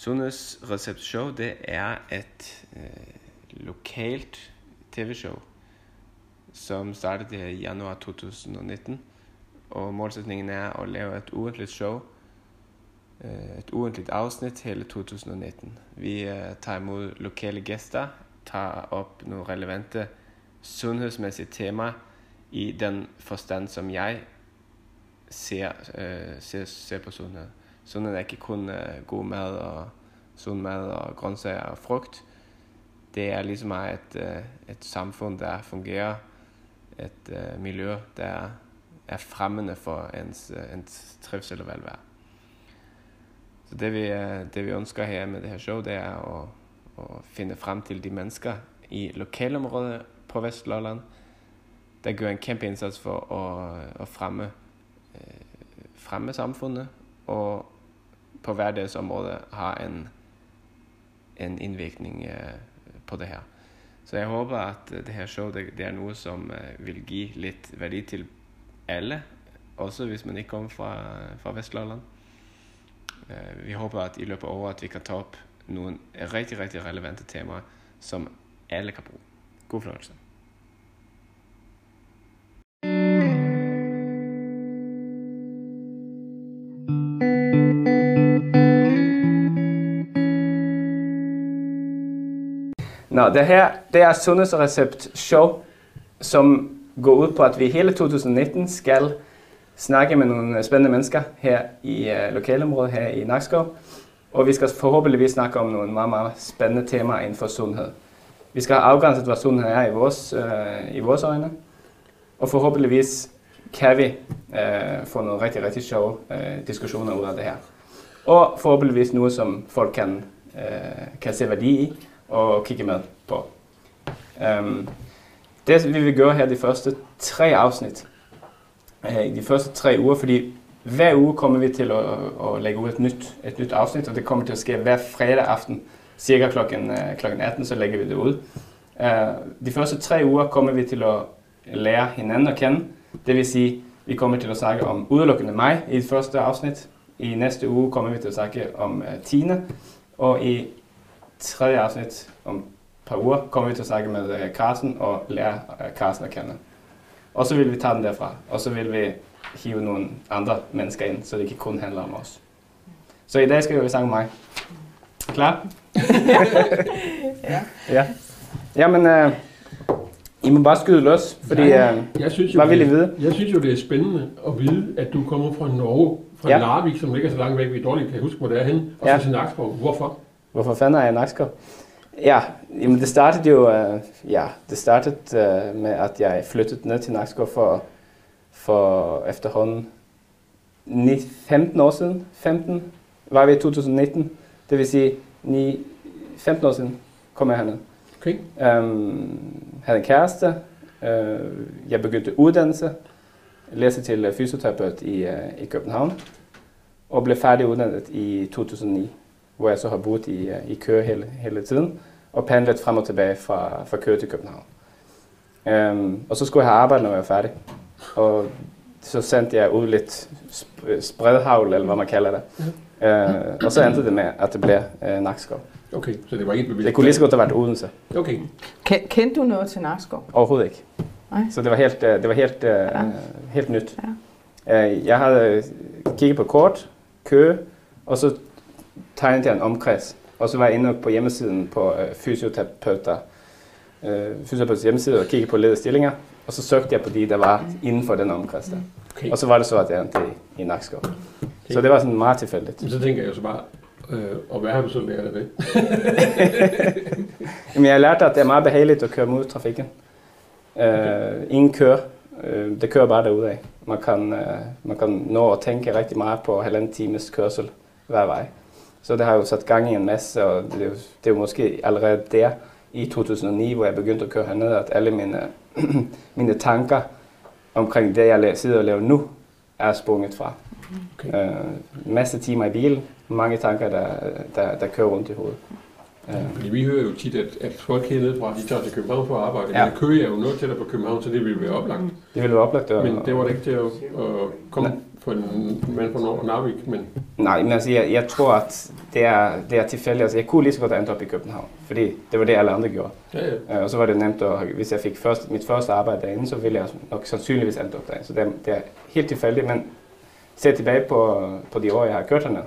Sundhedsreceptshow, det er et øh, lokalt tv-show, som startede i januar 2019. Og målsætningen er at lave et ugentligt show, øh, et ugentligt afsnit hele 2019. Vi øh, tager imod lokale gæster, tager op nogle relevante sundhedsmæssige tema i den forstand, som jeg ser, øh, ser, ser på Sånn Sundhed er ikke kun øh, god mat og sund med og grønnsaker og frukt. Det er liksom et, øh, et samfund, der fungerer, et øh, miljø, der er fremmende for ens, øh, ens trivsel og velvære. Så det vi, det vi ønsker her med det her show, det er å, å finne frem til de mennesker i lokalområdet på Vestlolland, der gjør en kjempeinnsats for å, å fremme, fremme samfundet, og på hverdagsområdet har en, en indvirkning eh, på det her. Så jeg håber, at det her show det, det er noget, som eh, vil give lidt værdi til alle, også hvis man ikke kommer fra, fra Vestlandet. Eh, vi håber, at i løbet af året, at vi kan tage op nogle rigtig, rigtig relevante temaer, som alle kan bruge. God fornøjelse. Nå, det her det er Sundhedsrecept Show, som går ud på, at vi hele 2019 skal snakke med nogle øh, spændende mennesker her i uh, lokalområdet her i Nakskov. Og vi skal forhåbentligvis snakke om nogle meget, meget spændende temaer inden for sundhed. Vi skal have afgrænset, hvad sundhed er i vores, uh, i vores øjne. Og forhåbentligvis kan vi uh, få nogle rigtig, rigtig sjove uh, diskussioner ud af det her. Og forhåbentligvis noget, som folk kan, uh, kan se værdi i og kigge med på. Um, det vi vil gøre her de første tre afsnit, uh, i de første tre uger, fordi hver uge kommer vi til at, at lægge ud et nyt, et nyt afsnit, og det kommer til at ske hver fredag aften, cirka klokken, uh, klokken 18, så lægger vi det ud. Uh, de første tre uger kommer vi til at lære hinanden at kende, det vil sige, vi kommer til at snakke om udelukkende mig i det første afsnit. I næste uge kommer vi til at snakke om uh, Tina, og i tredje afsnit om et par uger kommer vi til at snakke med Carsten og lære Carsten at kende. Og så vil vi tage den derfra, og så vil vi hive nogle andre mennesker ind, så det ikke kun handler om os. Så i dag skal vi snakke om mig. Klar? Ja. ja. Jamen, uh, I må bare skyde løs, fordi uh, jeg synes jo, hvad vil I det- vide? Jeg synes jo, det er spændende at vide, at du kommer fra Norge, fra Ja. ja. Larvik, som ligger så langt væk, vi dårligt kan huske, hvor det er henne, og Ja. ja. så til Nakskov. Hvorfor? Hvorfor fanden er jeg i Nakskov? Ja, jamen det startede jo, uh, ja, det startede uh, med, at jeg flyttede ned til Nakskov for, for efterhånden ni- 15 år siden. 15 var vi i 2019. Det vil sige, ni, 15 år siden kom jeg herned. Okay. Um, havde en kæreste. Uh, jeg begyndte uddannelse. Læste til øh, fysioterapeut i, uh, i København. Og blev færdig uddannet i 2009, hvor jeg så har boet i, uh, i Køge hele, hele tiden. Og pendlet frem og tilbage fra, fra Køge til København. Um, og så skulle jeg have arbejde, når jeg var færdig. Og så sendte jeg ud lidt sp- spredhavl, eller hvad man kalder det. Uh, og så endte det med, at det blev uh, Nakskov. Okay, så det var ikke et bevidst. Det kunne lige så godt have været Odense. Okay. Ken- Kendte du noget til Nakskov? Overhovedet ikke. Nej. Så det var helt, øh, det var helt, ja. Ja. helt nyt. Ja. Jeg havde øh, kigget på kort, kø, og så tegnede jeg en omkreds. Og så var jeg inde på hjemmesiden på øh, fysioterapeuter, øh, fysioterapeuts hjemmeside og kiggede på ledige stillinger. Og så søgte jeg på de, der var inden for den omkreds der. okay. Og så var det så, at jeg endte i, i Nakskov. Så det var sådan meget tilfældigt. Men så tænker jeg jo så bare, øh, og hvad har du så lært af det? Jamen, jeg lærte, at det er meget behageligt at køre mod trafikken. Uh, ingen kører. Uh, det kører bare derudad. Man kan, uh, man kan nå at tænke rigtig meget på halvanden times kørsel hver vej. Så det har jo sat gang i en masse, og det er jo, det er jo måske allerede der i 2009, hvor jeg begyndte at køre herned, at alle mine, mine tanker omkring det, jeg sidder og laver nu, er sprunget fra. Okay. Uh, masse timer i bilen, mange tanker, der, der, der kører rundt i hovedet. Uh, Fordi vi hører jo tit, at, at folk hernede fra, de tager til København for at arbejde. Ja. Men Køge er jo noget tættere på København, så det ville være oplagt. det ville være oplagt. Men det var det ikke til at, at komme for en mand fra Nord Narvik, men Nej, men altså, jeg, jeg tror, at det er, det er tilfældigt. Altså, jeg kunne lige så godt endt op i København, fordi det var det, alle andre gjorde. ja, ja. Øh, og så var det nemt, at hvis jeg fik først, mit første arbejde derinde, så ville jeg nok sandsynligvis endt op derinde. Så det er, det er helt tilfældigt, men ser tilbage på, på de år, jeg har kørt hernede,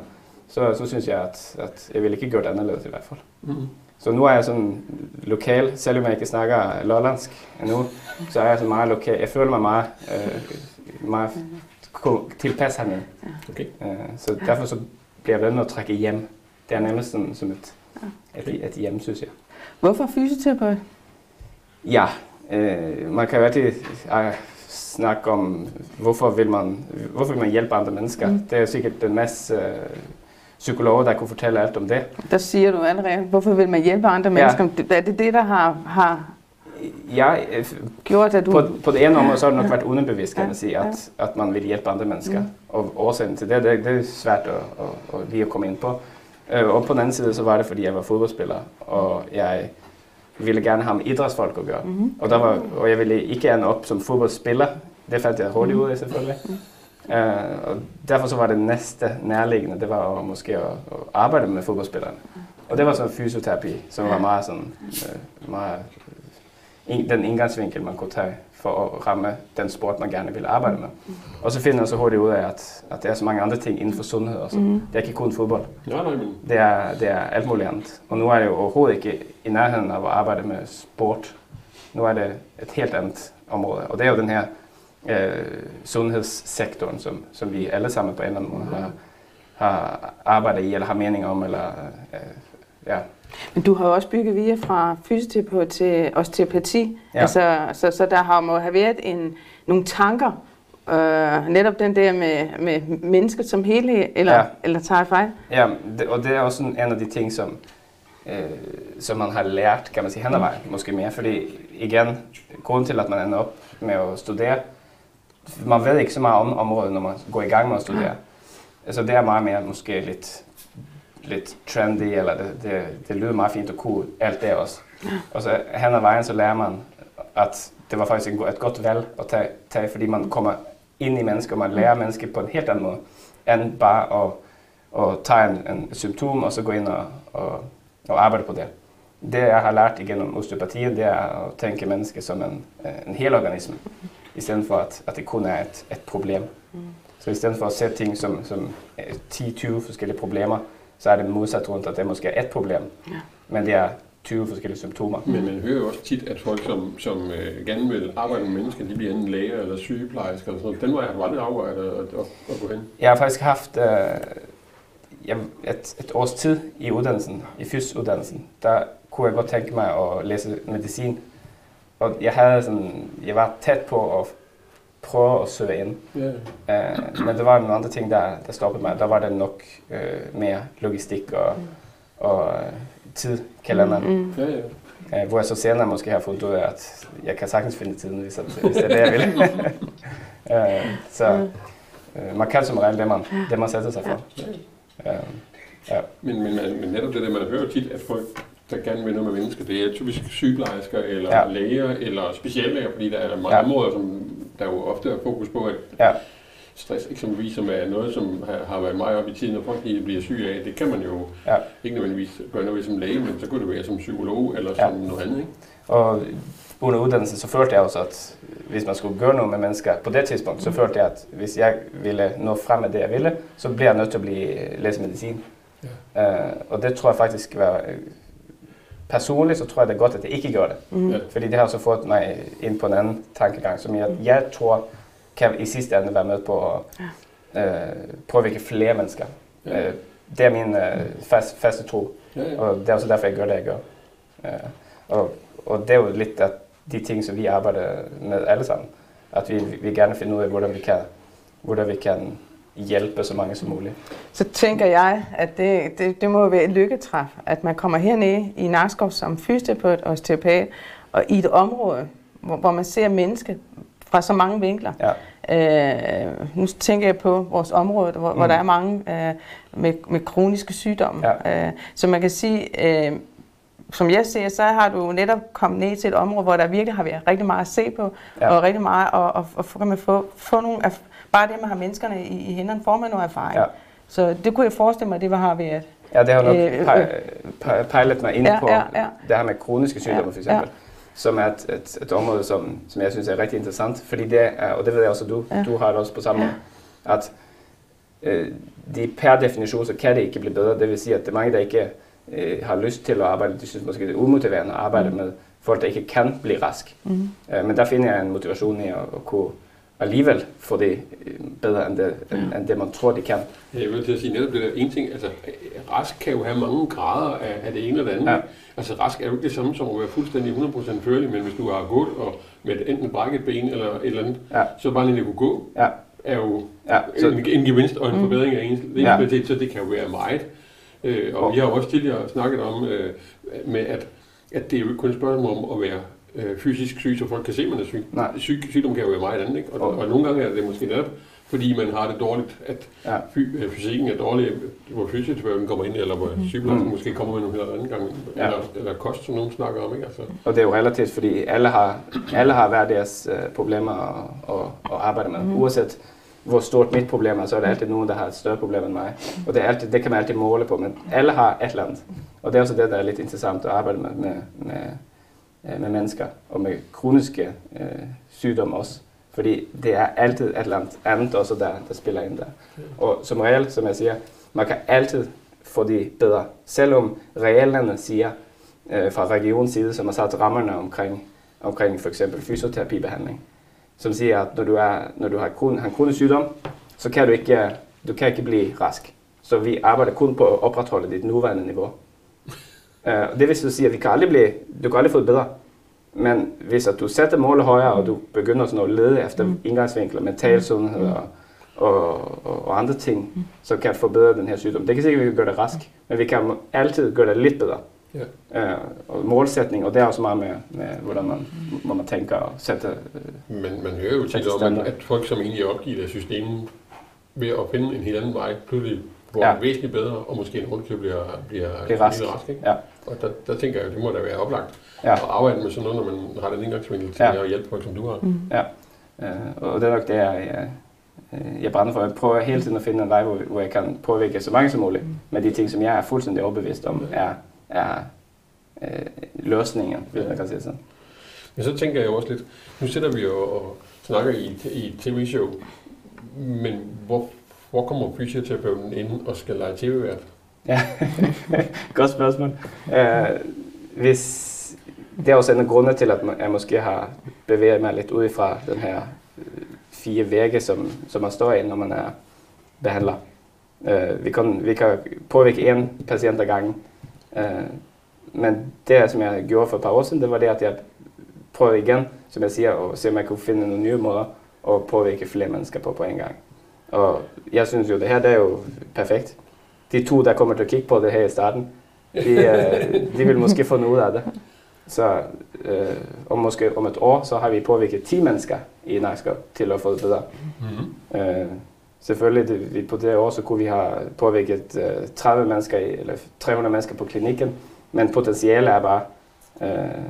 så, så synes jeg, at, at jeg ville ikke gjort anderledes i hvert fald. Mm. Så nu er jeg sådan lokal, selvom jeg ikke snakker lollandsk endnu, så er jeg sådan meget lokal. Jeg føler mig meget, øh, meget ko- tilpas hernede. Okay. Øh, så derfor så bliver jeg ved med at trække hjem. Det er nærmest sådan, som et, et, et hjem, synes jeg. Hvorfor fysioterapeut? Ja, øh, man kan jo altid øh, snakke om, hvorfor vil man, hvorfor vil man hjælpe andre mennesker. Mm. Det er jo sikkert den masse øh, psykologer, der kunne fortælle alt om det. Der siger du allerede, hvorfor vil man hjælpe andre mennesker? Er det det, der har, har Øh, gjort, at du... på, på det ene område så har det nok været underbevidst, kan man ja. at, at man vil hjælpe andre mennesker. Mm. Og årsagen til det, det, det er svært at, at lige at komme ind på. Øh, og på den anden side, så var det, fordi jeg var fodboldspiller, og jeg ville gerne have med idrætsfolk at gøre. Mhm. Og, der var, og jeg ville ikke gerne op som fodboldspiller. Det fandt jeg hurtigt ud af, selvfølgelig. Uh, og derfor så var det næste nærliggende, det var at, måske at, at arbejde med fodboldspillerne. Og det var så fysioterapi, som var meget sådan, uh, meget, en, den indgangsvinkel, man kunne tage for at ramme den sport, man gerne ville arbejde med. Og så finder jeg så hurtigt ud af, at, at der er så mange andre ting inden for sundhed også. Mhm. Det er ikke kun fodbold. Nej, nej, men Det er, det er alt muligt andet. Og nu er det jo overhovedet ikke i nærheden af at arbejde med sport. Nu er det et helt andet område. Og det er jo den her øh, sundhedssektoren, som, som vi alle sammen på en eller anden måde har, har arbejdet i, eller har mening om, eller øh, ja. Men du har jo også bygget via fra fysioterapeut til osteopati. Ja. Altså, så, så der har må have været en, nogle tanker, øh, netop den der med, med mennesket som helhed, eller, Ja. eller tager jeg fejl? ja det, og det er også en af de ting, som, øh, som man har lært, kan man sige, hen ad vejen, måske mere. Fordi igen, grunden til, at man ender op med at studere, man ved ikke så meget om området, når man går i gang med at studere. Altså det er meget mere måske lidt, lidt trendy, eller det, det, det lyder meget fint og cool, alt det også. Og så hen ad vejen, så lærer man, at det var faktisk et godt valg at tage, tage fordi man kommer ind i mennesker, man lærer mennesker på en helt anden måde, end bare at, at tage en, en symptom, og så gå ind og, og, og arbejde på det. Det jeg har lært igennem osteopatien, det er at tænke mennesker som en, en hel organisme, i stedet for at, at det kun er et, et problem. Så i stedet for at se ting som, som eh, 10-20 forskellige problemer, så er det modsat rundt, at det måske er et problem, Ja. men det er 20 forskellige symptomer. Men man hører jo også tit, at folk, som, som øh, gerne vil arbejde med mennesker, de bliver enten læger eller sygeplejersker. Eller sådan noget. Den vej har du aldrig arbejdet at, at, at gå hen. Jeg har faktisk haft øh, jeg, et, et års tid i uddannelsen, i fysuddannelsen. Der kunne jeg godt tænke mig at læse medicin. Og jeg, havde sådan, jeg var tæt på at prøve at søge ind. Ja. Uh, men der var nogle andre ting, der, der stoppede mig. Der var det nok uh, mere logistik og, og uh, tid, kalenderen. Mm. Ja, ja. Uh, hvor jeg så senere måske har fundet ud af, at jeg kan sagtens finde tiden, hvis, at, hvis det er det, jeg vil. uh, så uh, man kan som regel det, man, det, man sætter sig for. Uh, ja. Men, men, men, men netop det der, man hører tit, at folk, der gerne vil noget med mennesker, det er typisk sygeplejersker eller Ja. læger eller speciallæger, fordi der er mange Ja. områder, som der jo ofte er fokus på, at Ja. stress eksempelvis, som er noget, som har, været meget op i tiden, og folk de bliver syge af, det kan man jo Ja. ikke nødvendigvis gøre noget ved som læge, men så kunne det være som psykolog eller Ja. som noget andet, ikke? Og under uddannelsen så følte jeg også, at hvis man skulle gøre noget med mennesker på det tidspunkt, så følte jeg, at hvis jeg ville nå frem med det, jeg ville, så bliver jeg nødt til at blive læse medicin. Ja. Uh, og det tror jeg faktisk var... øh, Personligt så tror jeg, det er godt, at jeg ikke gør det. Mm. Ja. Fordi det har så fået mig ind på en anden tankegang, som jeg, jeg tror kan i sidste ende være med på at uh, påvirke flere mennesker. Ja. Uh, det er min uh, fast, faste tro. Ja, ja. Og det er også derfor, jeg gør det, jeg gør. Øh, og, og det er jo lidt af de ting, som vi arbejder med alle sammen. At vi, vi gerne finder ud af, hvordan vi kan, hvordan vi kan hjælpe så mange som muligt. Så tænker jeg, at det, det, det må være et lykketræf, at man kommer hernede i Nakskov som fysioterapeut og osteopat, og i et område, hvor, hvor man ser mennesket fra så mange vinkler. Ja. Øh, nu tænker jeg på vores område, hvor, mm. hvor der er mange øh, med, med kroniske sygdomme. Ja. Øh, så man kan sige, øh, som jeg ser, så har du netop kommet ned til et område, hvor der virkelig har været rigtig meget at se på, Ja. og rigtig meget, og, og, og kan man få, få nogle af, bare det, man har menneskerne i, i hænderne, får man noget erfaring. Ja. Så det kunne jeg forestille mig, det var har været. Ja, det har nok Øh, pe- pe- pejlet mig ind Ja, på ja, ja. det her med kroniske sygdomme, Ja, for eksempel. Som er et, et, et område, som, som jeg synes er rigtig interessant. Fordi det er, og det ved jeg også, at du, Ja. du har det også på samme Ja. måde, at øh, de per definition, så kan det ikke blive bedre. Det vil sige, at det er mange, der ikke øh, har lyst til at arbejde. De synes måske, det er umotiverende at arbejde Mm. med folk, der ikke kan blive rask. Mm. Øh, men der finder jeg en motivation i at, at kunne alligevel få det øh, bedre, end det, end, end det man tror, de kan. Jeg vil til at sige netop det der en ting, altså rask kan jo have mange grader af, af det ene eller det andet. Ja. Ja. Altså rask er jo ikke det samme som at være fuldstændig 100% førlig, men hvis du har gået og med enten brækket ben eller et eller andet, Ja. så bare lige at kunne gå, Ja. er jo Ja, så, en, en gevinst og en Mm. forbedring af ens Ja. livskvalitet, så det kan jo være meget. Øh, og Og- vi har jo også tidligere snakket om, øh, med at, at det er jo ikke kun et spørgsmål om at være øh, fysisk syg, så folk kan se, at man er syg. Nej. Syg, sygdom kan jo være meget andet, ikke? Og, Og- og, og nogle gange er det måske netop, fordi man har det dårligt, at Ja. fy, øh, fysikken er dårlig, hvor fysioterapeuten kommer ind, eller hvor sygeplejersken Mm. måske kommer med nogle helt anden gang, Ja. eller, eller kost, som nogen snakker om, ikke? Altså, Og det er jo relativt, fordi alle har, alle har hver deres øh, problemer at, at, at arbejde med. Mhm. Uanset hvor stort mit problem er, så er der altid nogen, der har et større problem end mig. Og det, er altid, det kan man altid måle på, men alle har et eller andet. Og det er også det, der er lidt interessant at arbejde med, med, med, øh, med mennesker, og med kroniske øh, sygdomme også. Fordi det er altid et eller andet andet også, der, der spiller ind der. Og som regel, som jeg siger, man kan altid få det bedre. Selvom reglerne siger, øh, fra regionens side, som har sat rammerne omkring, omkring for eksempel fysioterapibehandling, som siger, at når du, er, når du har, kron, har en kronisk sygdom, så kan du ikke, øh, du kan ikke blive rask. Så vi arbejder kun på at opretholde dit nuværende niveau. Uh, det vil så sige, at vi kan aldrig blive, du kan aldrig få det bedre. Men hvis at du sætter målet højere, og du begynder sådan at lede efter Mm. indgangsvinkler, mental sundhed Mm. og, og, og, og andre ting, så kan forbedre den her sygdom. Det kan sikkert, at vi kan gøre det rask, men vi kan altid gøre det lidt bedre. Ja. Uh, og målsætning, og det er også meget med, med hvordan man, hvor man tænker og sætter... Uh, man, man hører jo tit om, at, folk, som egentlig er opgivet af systemet, ved at finde en helt anden vej, pludselig går Ja. væsentligt bedre, og måske en rundt bliver, bliver, Bliver rask. rask ikke? Ja. Og der, der tænker jeg, det må da være oplagt ja. at arbejde med sådan noget, når man har den indgangsvinkel til Ja. ja. at hjælpe folk, som du har. Mm. Uh, og det er nok det, jeg, jeg, øh, jeg brænder for. Jeg prøver hele tiden at finde en vej, hvor, hvor jeg kan påvirke så mange som muligt med de ting, som jeg er fuldstændig overbevist om, er, er øh, løsningen, hvis man kan sige sådan. Men så tænker jeg også lidt, nu sidder vi jo og snakker i, i et tv-show, men hvor, hvor kommer fysioterapeuten ind og skal lege tv-vært? Ja, godt spørgsmål. Uh, hvis, det er også en af grundene til, at jeg måske har bevæget mig lidt ud fra den her øh, fire vægge, som, som man står i, når man er behandler. Uh, vi, kan, vi kan påvirke en patient ad gangen. Uh, men det, som jeg gjorde for et par år siden, det var det, at jeg prøvede igen, som jeg siger, og se om jeg kunne finde nogle nye måder at påvirke flere mennesker på på en gang. Og jeg synes jo, det her det er jo perfekt. De to, der kommer til at kigge på det her i starten, de, øh, de vil måske få noget af det. Så øh, om måske om et år, så har vi påvirket 10 mennesker i Nakskov til at få det bedre. Mm-hmm. Øh, selvfølgelig, det, vi, på det år, så kunne vi have påvirket øh, 30 mennesker, i, eller 300 mennesker på klinikken, men potentialet er bare øh,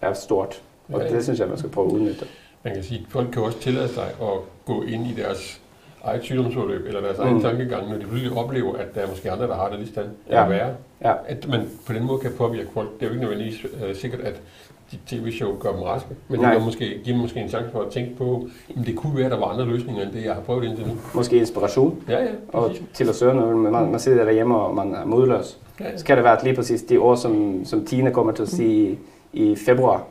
er stort. Og Ja, ja. det synes jeg, man skal prøve at udnytte. Man kan sige, at folk kan også tillade sig at gå ind i deres eget sygdomsforløb, eller deres egen Mm. tankegang, når de pludselig oplever, at der er måske andre, der har det lige stand Ja. ja. værre. Ja. At man på den måde kan påvirke folk. Det er jo ikke nødvendigvis uh, sikkert, at de tv-show gør dem raske, men Nej. det kan måske, give dem måske en chance for at tænke på, at det kunne være, at der var andre løsninger, end det, jeg har prøvet indtil nu. Måske inspiration Ja, ja, og til at søge noget. Man, man sidder derhjemme, og man er modløs. Ja, ja. Så kan det være, at lige præcis de år, som, som Tine kommer til at sige i, i februar,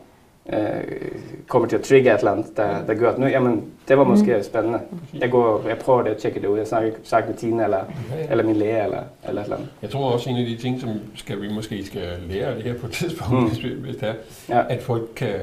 kommer til at trigge et eller andet, der, der gør, at nu, jamen, det var måske spændende. Jeg, går, jeg prøver det at tjekke det ud. Jeg snakker, snakker med Tine eller, Ja, ja. eller min læge eller, eller et eller andet. Jeg tror også, en af de ting, som skal, vi måske skal lære det her på et tidspunkt, Mm. mm. hvis, vi- hvis det er, Ja. at folk kan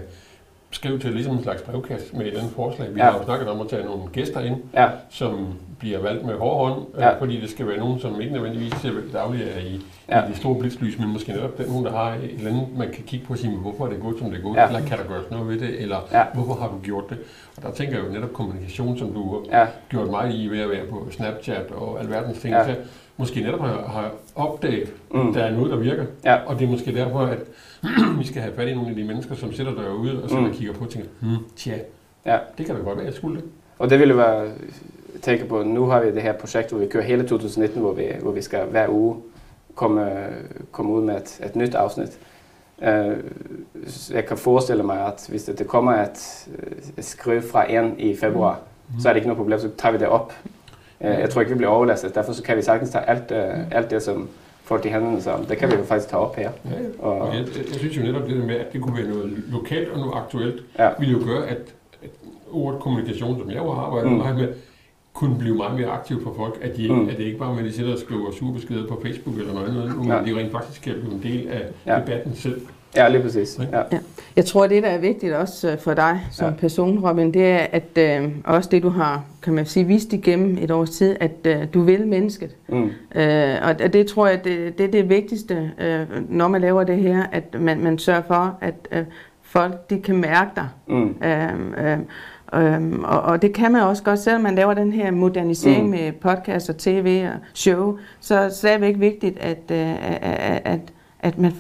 skrive til ligesom en slags brevkast med et andet forslag. Vi Ja. har jo snakket om at tage nogle gæster ind, Ja, som bliver valgt med hård hånd, Ja. ja. fordi det skal være nogen, som ikke nødvendigvis til daglig er i, Ja. i de store blitzlys, men måske netop den, nogen, der har et eller andet, man kan kigge på og sige, "Men hvorfor er det gået, som det er gået, Ja. eller kan der gøres noget ved det, eller Ja. hvorfor har du gjort det? Og der tænker jeg jo netop kommunikation, som du har ja, gjort mig i ved at være på Snapchat og alverdens ting, Ja. ja. måske netop har, har opdaget, mm. der er noget, der virker. Ja. Og det er måske derfor, at vi skal have fat i nogle af de mennesker, som sidder derude og sidder Mm. kigger på og tænker, hmm, tja, Ja. det kan da godt være, jeg skulle det. Og det ville være, tænke på, nu har vi det her projekt, hvor vi kører hele 2019, hvor vi, hvor vi skal hver uge komme, komme ud med et, et nyt afsnit. Uh, jeg kan forestille mig, at hvis det, det kommer et, et skriv fra en i februar, mm. så er det ikke noget problem, så tager vi det op. Uh, jeg tror ikke, vi bliver overlastet, derfor så kan vi sagtens tage alt, uh, alt det, som folk i hænderne sammen. Det kan vi jo faktisk tage op her. Ja, ja. Og, og jeg, jeg, synes jo netop det der med, at det kunne være noget lokalt og noget aktuelt, Ja. ville jo gøre, at, at ordet kommunikation, som jeg jo har arbejdet Mm. meget med, kunne blive meget mere aktivt for folk, at, de, Mm. at det ikke bare med, at de sidder og skriver surbeskeder på Facebook eller noget andet, men Ja. de rent faktisk kan blive en del af Ja. debatten selv. Ja, lige præcis. Ikke? Ja. Jeg tror, det, der er vigtigt også øh, for dig som Ja. ja. person, Robin, det er, at øh, også det, du har, kan man sige, vist igennem et års tid, at øh, du vil mennesket. Mm. Øh, og det tror jeg, det, det er det vigtigste, øh, når man laver det her, at man, man sørger for, at øh, folk de kan mærke dig. Mm. Øhm, øhm, øhm, og, og det kan man også godt, selvom man laver den her modernisering Mm. mm. med podcast og tv og show, så er det stadigvæk vigtigt, at, øh, at, at, at, man,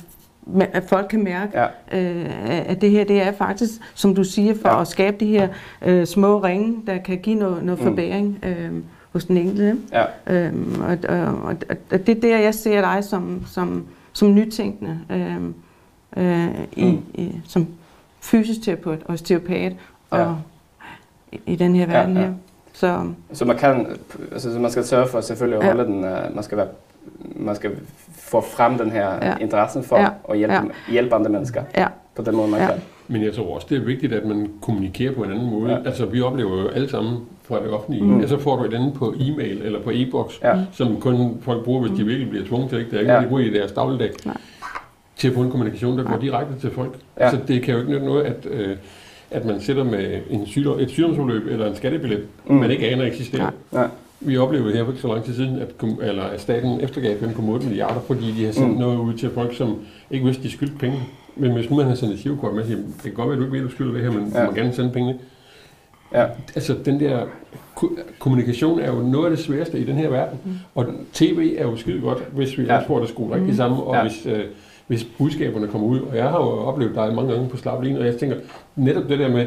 at folk kan mærke, Ja. øh, at det her det er faktisk, som du siger, for Ja. ja. at skabe de her øh, små ringe, der kan give noget, noget Mm. forbæring øh, hos den enkelte. Ja. Øhm, og, og, og, og det er der, jeg ser dig som, som, som nytænkende øh, øh, i, Mm. i, som fysisk terapeut og osteopat og Ja. i, i den her Ja, verden ja. her. Så Så man kan, altså så man skal sørge for selvfølgelig at Ja. holde den, uh, man skal være, man skal få frem den her Ja. interessen for Ja. at hjælpe, Ja. hjælpe andre mennesker ja, på den måde, man Ja. kan. Men jeg tror også, det er vigtigt, at man kommunikerer på en anden måde. Ja. Ja. Altså, vi oplever jo alle sammen fra det offentlige. Mm. Mm. Ja, så får du et andet på e-mail eller på e-boks, Ja. som kun folk bruger, hvis de virkelig bliver tvunget til det. Det er ikke Ja. noget, de bruger i deres dagligdag. Nej. Til at få en kommunikation, der går Nej. direkte til folk. Ja. Ja. Så det kan jo ikke nytte noget, at, øh, at man sidder med en sygdom, et sygdomsforløb eller en skattebillet, Mm. mm. man ikke aner eksisterer. Nej. Nej. Vi oplevede her for ikke så lang tid siden, at, eller at staten eftergav 5,8 milliarder, fordi de har sendt Mm. mm. noget ud til folk, som ikke vidste, de skyldte penge. Men hvis nu man har sendt et girokort med, siger, det kan godt være, at du ikke ved, at du skylder det her, men Ja. du må gerne sende pengene. Ja. Altså, den der ko- kommunikation er jo noget af det sværeste i den her verden. Mm. Og tv er jo skide godt, hvis vi Ja. også får det skruet rigtigt sammen, og Ja. hvis, øh, hvis budskaberne kommer ud. Og jeg har jo oplevet dig mange gange på Slap og jeg tænker, netop det der med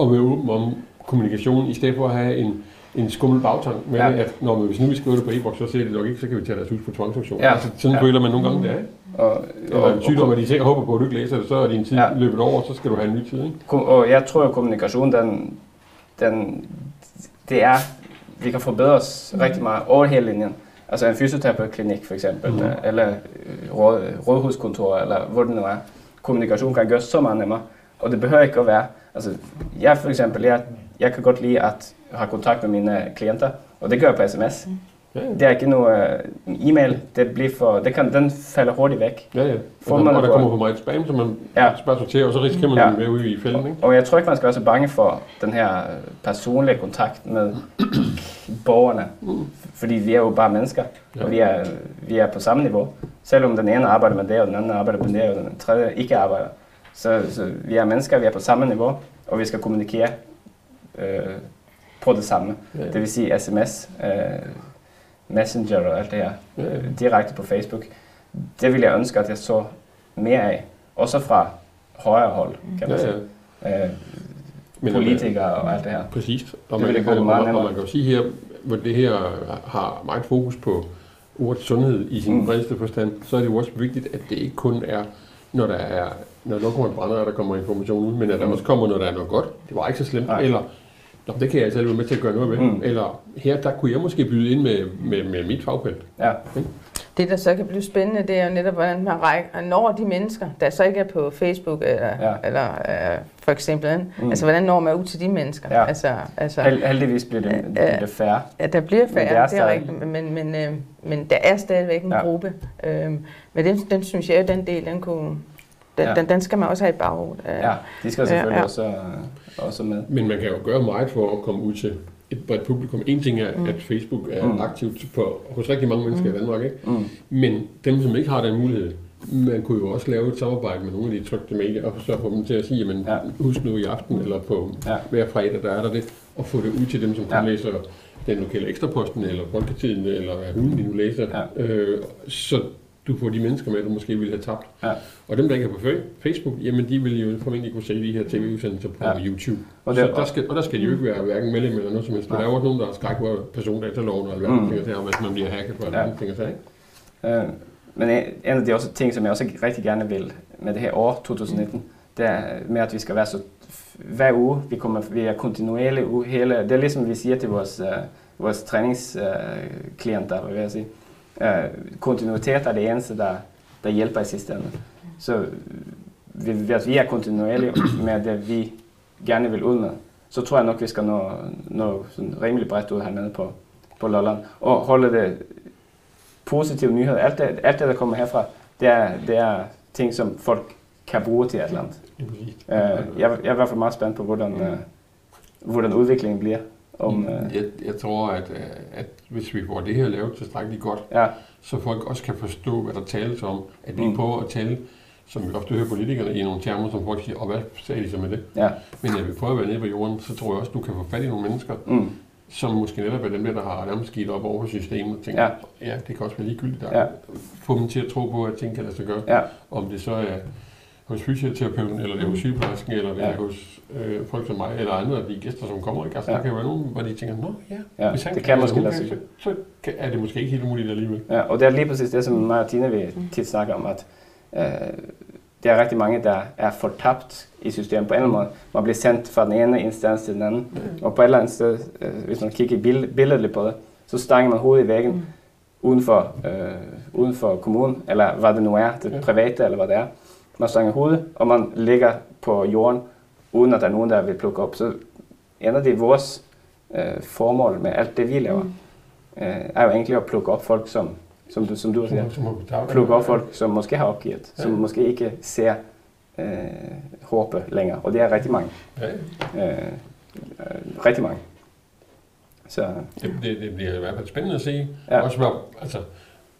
at være åben om kommunikation, i stedet for at have en, en skummel bagtank med Ja. det, at når man, hvis nu vi skriver det på e-boks, så ser det nok ikke, så kan vi tage deres hus på tvangsauktion. Ja. Altså, sådan Ja. føler man nogle gange, det er. ikke? Og, Eller en sygdom, at de sikkert håber på, at du ikke læser det, så er din tid Ja. løbet over, så skal du have en ny tid. Ikke? Og jeg tror, at kommunikation, den, den, det er, vi kan forbedre os rigtig meget over hele linjen. Altså en fysioterapeutklinik for eksempel, mm. eller øh, råd, rådhuskontor, eller hvor det nu er. Kommunikation kan gøres så meget nemmere, og det behøver ikke at være, altså jeg for eksempel, jeg, jeg kan godt lide at have kontakt med mine klienter, og det gør jeg på sms. Ja, ja. Det er ikke noget øh, e-mail, det, bliver for, det kan, den falder hurtigt væk. Ja, ja. Får Og, man og der på- kommer for meget spam, så man Ja. spørger sorterer, og så risikerer man Ja. med ude i fælden. Ikke? Og jeg tror ikke, man skal være så bange for den her øh, personlige kontakt med borgerne. Fordi vi er jo bare mennesker, Ja. og vi er, vi er på samme niveau. Selvom den ene arbejder med det, og den anden arbejder med det, og den tredje ikke arbejder. Så, så vi er mennesker, vi er på samme niveau, og vi skal kommunikere øh, på det samme. Ja, Det vil sige sms, øh, messenger og alt det her. Ja, øh, direkte på Facebook. Det ville jeg ønske, at jeg så mere af. Også fra højre hold, kan man Ja, sige. ja. Øh, Men, politikere og alt det her. Præcis. Og Det man, kan, og, meget og, og man kan jo sige her, hvor det her har meget fokus på ordet sundhed i sin Mm. bredeste forstand, så er det jo også vigtigt, at det ikke kun er, når der er, når der kommer en brænder, at der kommer information ud, men at der Mm. også kommer, når der er noget godt. Det var ikke så slemt. Nej. Eller, Nå, det kan jeg selv være med til at gøre noget ved. Mm. Eller her, der kunne jeg måske byde ind med, med, med mit fagfelt. Ja, det, der så kan blive spændende, det er jo netop, hvordan man rækker, når de mennesker, der så ikke er på Facebook eller, Ja. eller øh, for eksempel, Mm. altså hvordan når man ud til de mennesker? Ja. Altså, altså, Held, heldigvis bliver det, bliver det færre. Ja, der bliver Men færre, det er det er, stadig- rigtigt, men, men, øh, men der er stadigvæk en Ja. gruppe. Øhm, men den, den synes jeg, den del, den, kunne, den, Ja. ja. den, den skal man også have i baghovedet. Ja, de skal selvfølgelig ja. også, øh, også med. Men man kan jo gøre meget for at komme ud til et bredt publikum. En ting er, Mm. at Facebook er Mm. mm. aktivt på, hos rigtig mange mennesker mm. i Danmark, ikke? Mm. Men dem, som ikke har den mulighed, man kunne jo også lave et samarbejde med nogle af de trykte medier, og så få dem til at sige, jamen, Ja. ja. husk nu i aften, eller på Ja. ja. hver fredag, der er der det, og få det ud til dem, som kun Ja. ja. læser den lokale ekstraposten, eller Folketiden, eller hvad de nu læser. Ja. Øh, så du får de mennesker med, du måske ville have tabt. Ja. Og dem, der ikke er på Fa- Facebook, jamen de vil jo formentlig kunne se de her tv-udsendelser på Ja. YouTube. Og det, så der skal, og der skal de jo ikke være hverken medlem eller noget som helst. Nej. der er jo også nogen, der har skræk på persondataloven og alverdens Mm. mm. ting og sager, hvis man bliver hacket på Ja. alverdens ting og sager. ikke? Øh, men en af de også ting, som jeg også rigtig gerne vil med det her år 2019, det er med, at vi skal være så hver uge, vi, kommer, vi er kontinuerlige uge, hele, det er ligesom vi siger til vores, uh, vores træningsklienter, uh, vil jeg sige. Uh, kontinuitet er det eneste, der, der hjælper i sidste ende. Så vi, ved at vi er kontinuerlige med det, vi gerne vil ud med, så tror jeg nok, vi skal nå, nå sådan rimelig bredt ud hernede på, på Lolland. Og holde det positive nyheder. Alt det, alt det, der kommer herfra, det er, det er ting, som folk kan bruge til et eller andet. Uh, jeg, jeg er i hvert fald meget spændt på, hvordan, uh, hvordan udviklingen bliver. Om, uh, jeg, jeg tror, at, øh, at hvis vi får det her lavet tilstrækkeligt godt, ja, så folk også kan forstå, hvad der tales om. At vi Mm. mm. prøver at tale, som vi ofte hører politikerne, i nogle termer, som folk siger, og hvad sagde de så med det? ja, Men at vi prøver at være nede på jorden, så tror jeg også, du kan få fat i nogle mennesker, mm, som måske netop er dem der, der har nærmest skidt op over systemet og tænker, Ja. ja. det kan også være ligegyldigt. Der. Ja. Få dem til at tro på, at ting kan lade sig gøre. ja, Om det så er hos fysioterapeuten, eller det er hos sygeplejersken, eller det Ja. er hos øh, folk som mig, eller andre af de gæster, som kommer. Ikke? Altså, Ja. der kan jo være nogen, hvor de tænker, nå ja, ja. hvis han Det kan eller måske lade sig kan, så, så kan- er det måske ikke helt umuligt alligevel. Ja, og det er lige præcis det, som mig og Tina vi tit snakker om, at øh, det er rigtig mange, der er fortabt i systemet på en eller anden måde. Man bliver sendt fra den ene instans til den anden, og på et eller andet sted, øh, hvis man kigger i bill- billedligt på det, så stanger man hovedet i væggen Mm. uden for, øh, uden for kommunen, eller hvad det nu er, det Ja. private eller hvad det er. Man stanger hovedet, og man ligger på jorden, uden at der er nogen, der vil plukke op. Så en af de vores øh, formål med alt det, vi laver, Mm. øh, er jo egentlig at plukke op folk, som, som, du, som du siger, plukke op folk, som måske har opgivet, som måske ikke ser øh, håbet længere. Og det er rigtig mange. Ja. Øh, rigtig mange. Så det, det, det bliver i hvert fald spændende at se. Ja. Ja. Også hvor, altså,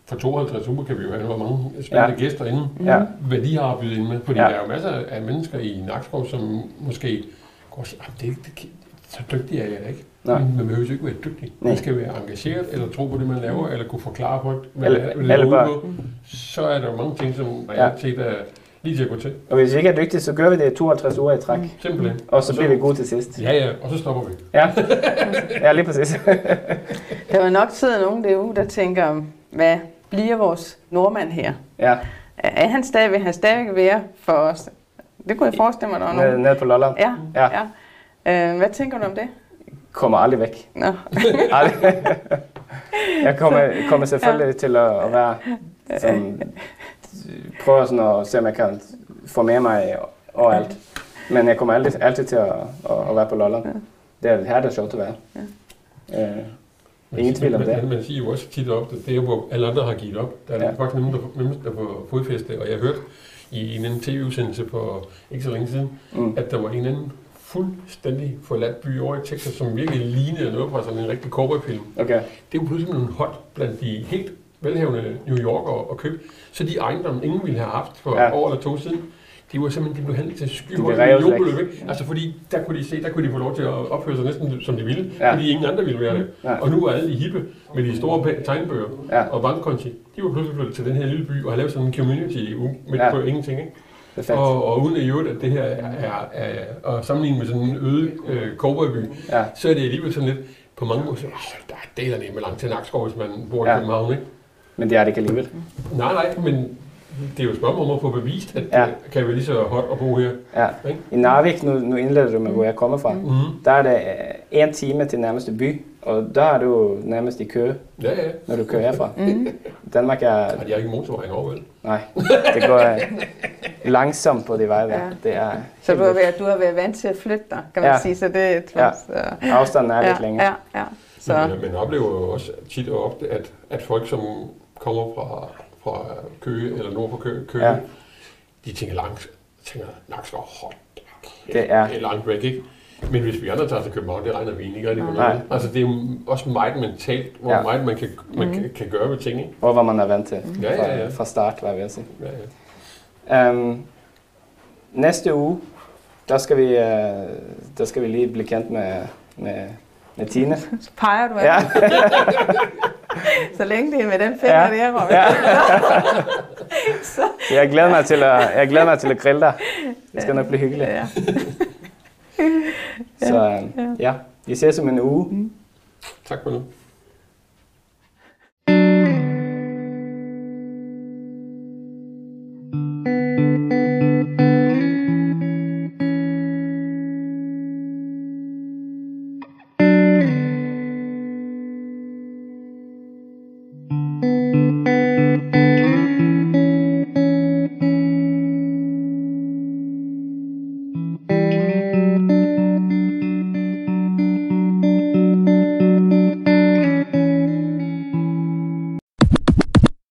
for 52 uger kan vi jo have nogle mange spændende Ja. gæster inde. ja, hvad de har at byde ind med. Fordi Ja. der er jo masser af mennesker i Nakskov, som måske går og siger, "Ah, det, det, det, så dygtig er jeg da ikke. Nej. Men man behøver jo ikke være dygtig. Nej. Man skal være engageret, eller tro på det, man laver, eller kunne forklare folk, hvad det er, det går bare- ud på. Så er der jo mange ting, som Ja. reelt set er lige til at gå til. og hvis vi ikke er dygtige, så gør vi det 52 uger i træk. Simpelthen. Og så bliver vi gode til sidst. Ja, ja, og så stopper vi. Ja, ja lige præcis. Der vil nok sidde nogen derude, der tænker, hvad bliver vores nordmand her? Ja, Er han stadig, vil han stadig være for os? Det kunne jeg forestille mig, der var nogen. ned på Lolland. Ja, Ja. ja. Øh, hvad tænker du om det? Kommer aldrig væk. Nå. Aldrig. Jeg kommer, kommer selvfølgelig ja. til at, at være sådan, prøve sådan at se, om jeg kan få med mig overalt. Men jeg kommer altid, altid til at, at, at være på Lolland. Det er her, det er sjovt at være. Øh, Man Ingen tvivl om det. Man, man siger jo også tit op, at det er, hvor alle andre har givet op. Der er Ja. faktisk nogen, der, nogen, der får fodfæste. Og jeg hørte i en anden tv-udsendelse for ikke så længe siden, mm, at der var en anden fuldstændig forladt by over i Texas, som virkelig lignede noget fra sådan en rigtig cowboyfilm. okay. Det var pludselig nogle hot blandt de helt velhavende New Yorkere og køb. Så de ejendomme, ingen ville have haft for ja. år eller to siden, de var simpelthen de blev handlet til De skyhøje blev revet væk. millionbeløb. ikke? Altså fordi der kunne de se, der kunne de få lov til at opføre sig næsten som de ville, Ja. fordi ingen andre ville være det. Ja. Og nu var alle de hippe med de store tegnbøger Ja, og bankkonti, de var pludselig flyttet til den her lille by og har lavet sådan en community midt Ja. på ingenting. Ikke? perfekt. Og, og uden at i øvrigt, at det her er, er, er, er sammenlignet med sådan en øde øh, cowboyby, Ja, så er det alligevel sådan lidt, på mange måder, så, "Ah, der er delerne med langt til Nakskov, hvis man bor i Ja. København, ikke? men det er det ikke alligevel. Nej, nej, men det er jo et spørgsmål om at få bevist, at Ja. det kan være lige så hot at bo her. Ja. Ikke? I Narvik, nu, nu indleder du med, hvor jeg kommer fra, Mm. der er det øh, en time til nærmeste by, og der er du nærmest i kø, Ja, ja. når du kører herfra. Mm. Danmark er Ej, de har ikke motorvejen over, vel? Nej, det går øh, langsomt på de veje der. Ja. Det er Så du har, været, du har været vant til at flytte dig, kan man Ja. sige, så det er et Ja. Afstanden er lidt ja, længere. ja, ja. Så, Men man oplever jo også tit og ofte, at, at folk, som kommer fra, fra Køge eller nord for Køge, Køge Ja. ja. de tænker langt, tænker hold da kæft, Det er- det er langt væk, ikke? Men hvis vi andre tager til København, det regner vi egentlig ikke rigtig på noget. Altså det er jo også meget mentalt, hvor Ja. ja. meget man, kan, man Mhm. kan, kan gøre ved ting, ikke? Og hvad man er vant til Ja, fra, ja, ja. fra start, hvad jeg vil sige. Ja, ja. Um, næste uge, der skal, vi, uh, der skal vi lige blive kendt med, med, Tine. Så peger du af Ja. Så længe det er med den finger Ja. der, Robin. Ja. Så, Jeg glæder mig til at, jeg glæder mig til at grille dig. Det skal nok blive hyggeligt. ja. Så ja, vi ses om en uge. Tak for nu.